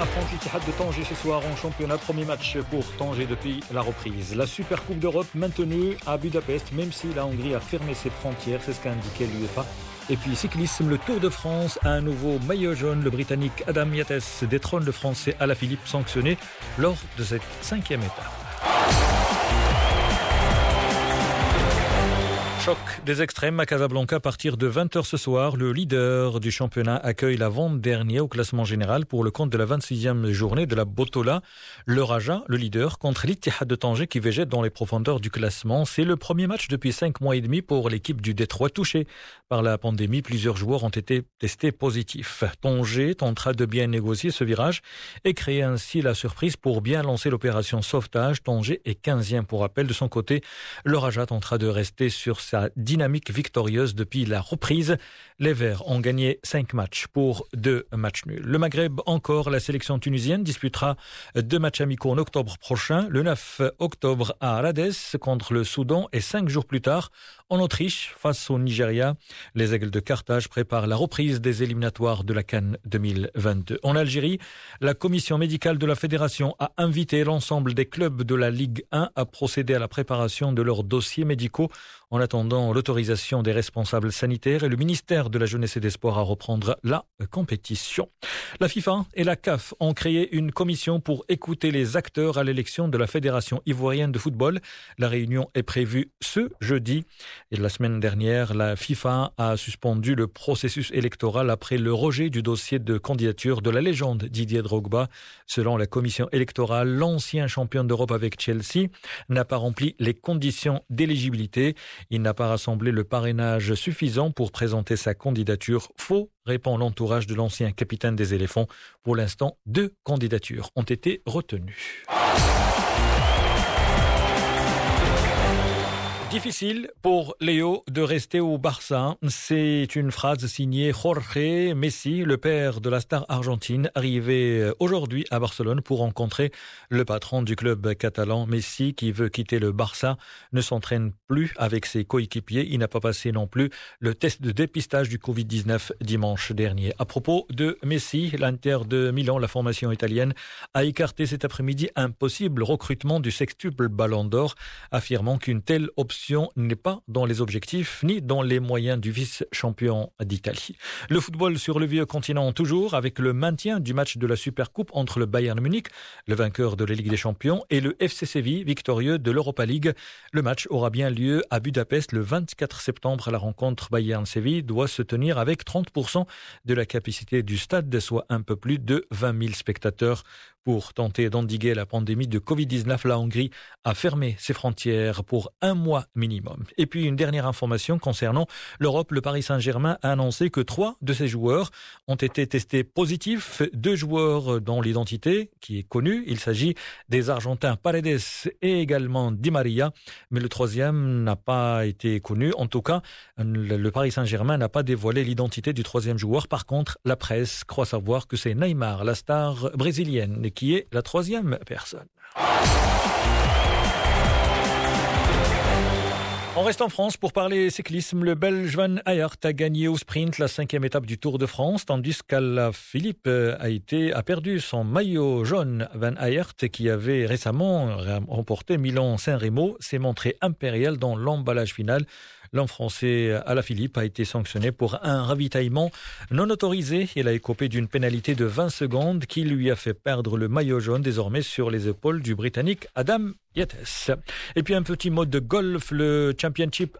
affronte l'Ittihad de Tanger ce soir en championnat. Premier match pour Tanger depuis la reprise. La Super Coupe d'Europe maintenue à Budapest, même si la Hongrie a fermé ses frontières, c'est ce qu'a indiqué l'UEFA. Et puis cyclisme, le Tour de France a un nouveau maillot jaune. Le Britannique Adam Yates détrône le Français Alaphilippe sanctionné lors de cette cinquième étape. Choc des extrêmes à Casablanca à partir de 20h ce soir. Le leader du championnat accueille la vente dernière au classement général pour le compte de la 26e journée de la Botola. Le Raja, le leader, contre l'Ittihad de Tanger qui végète dans les profondeurs du classement. C'est le premier match depuis cinq mois et demi pour l'équipe du Détroit touchée par la pandémie. Plusieurs joueurs ont été testés positifs. Tanger tentera de bien négocier ce virage et créer ainsi la surprise pour bien lancer l'opération sauvetage. Tanger est 15e pour rappel. De son côté, le Raja tentera de rester sur sa dynamique victorieuse depuis la reprise. Les Verts ont gagné 5 matchs pour deux matchs nuls. Le Maghreb encore, la sélection tunisienne disputera deux matchs amicaux en octobre prochain, le 9 octobre à Rades contre le Soudan et cinq jours plus tard en Autriche face au Nigeria. Les Aigles de Carthage préparent la reprise des éliminatoires de la Cannes 2022. En Algérie, la commission médicale de la fédération a invité l'ensemble des clubs de la Ligue 1 à procéder à la préparation de leurs dossiers médicaux en attendant l'autorisation des responsables sanitaires et le ministère de la Jeunesse et des Sports à reprendre la compétition. La FIFA et la CAF ont créé une commission pour écouter les acteurs à l'élection de la Fédération ivoirienne de football. La réunion est prévue ce jeudi. Et la semaine dernière, la FIFA a suspendu le processus électoral après le rejet du dossier de candidature de la légende Didier Drogba. Selon la commission électorale, l'ancien champion d'Europe avec Chelsea n'a pas rempli les conditions d'éligibilité. Il n'a pas rassemblé le parrainage suffisant pour présenter sa candidature. Faux, répond l'entourage de l'ancien capitaine des éléphants. Pour l'instant, deux candidatures ont été retenues. Difficile pour Léo de rester au Barça. C'est une phrase signée Jorge Messi, le père de la star argentine, arrivé aujourd'hui à Barcelone pour rencontrer le patron du club catalan. Messi, qui veut quitter le Barça, ne s'entraîne plus avec ses coéquipiers. Il n'a pas passé non plus le test de dépistage du Covid-19 dimanche dernier. À propos de Messi, l'Inter de Milan, la formation italienne, a écarté cet après-midi un possible recrutement du sextuple Ballon d'Or, affirmant qu'une telle option n'est pas dans les objectifs ni dans les moyens du vice-champion d'Italie. Le football sur le vieux continent toujours avec le maintien du match de la Supercoupe entre le Bayern Munich, le vainqueur de la Ligue des Champions, et le FC Séville, victorieux de l'Europa League. Le match aura bien lieu à Budapest le 24 septembre. La rencontre Bayern-Séville doit se tenir avec 30% de la capacité du stade, soit un peu plus de 20 000 spectateurs. Pour tenter d'endiguer la pandémie de Covid-19, la Hongrie a fermé ses frontières pour un mois minimum. Et puis une dernière information concernant l'Europe. Le Paris Saint-Germain a annoncé que trois de ses joueurs ont été testés positifs. Deux joueurs dont l'identité qui est connue. Il s'agit des Argentins Paredes et également Di Maria. Mais le troisième n'a pas été connu. En tout cas, le Paris Saint-Germain n'a pas dévoilé l'identité du troisième joueur. Par contre, la presse croit savoir que c'est Neymar, la star brésilienne, qui est la troisième personne. On reste en France pour parler cyclisme. Le Belge Van Aert a gagné au sprint la cinquième étape du Tour de France, tandis Philippe a été a perdu son maillot jaune. Van Aert, qui avait récemment remporté Milan-Saint Remo, s'est montré impérial dans l'emballage final. L'homme français Philippe a été sanctionné pour un ravitaillement non autorisé. Il a écopé d'une pénalité de 20 secondes qui lui a fait perdre le maillot jaune désormais sur les épaules du Britannique Adam et puis un petit mot de golf, le Championship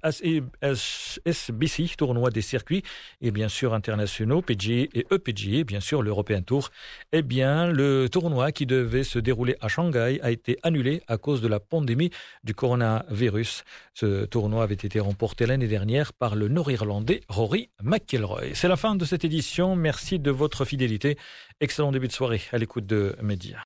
SBC, tournoi des circuits, et bien sûr internationaux, PGA et EPGA, bien sûr l'European Tour. Eh bien, le tournoi qui devait se dérouler à Shanghai a été annulé à cause de la pandémie du coronavirus. Ce tournoi avait été l'année dernière par le Nord-Irlandais Rory McIlroy. C'est la fin de cette édition. Merci de votre fidélité. Excellent début de soirée à l'écoute de Média.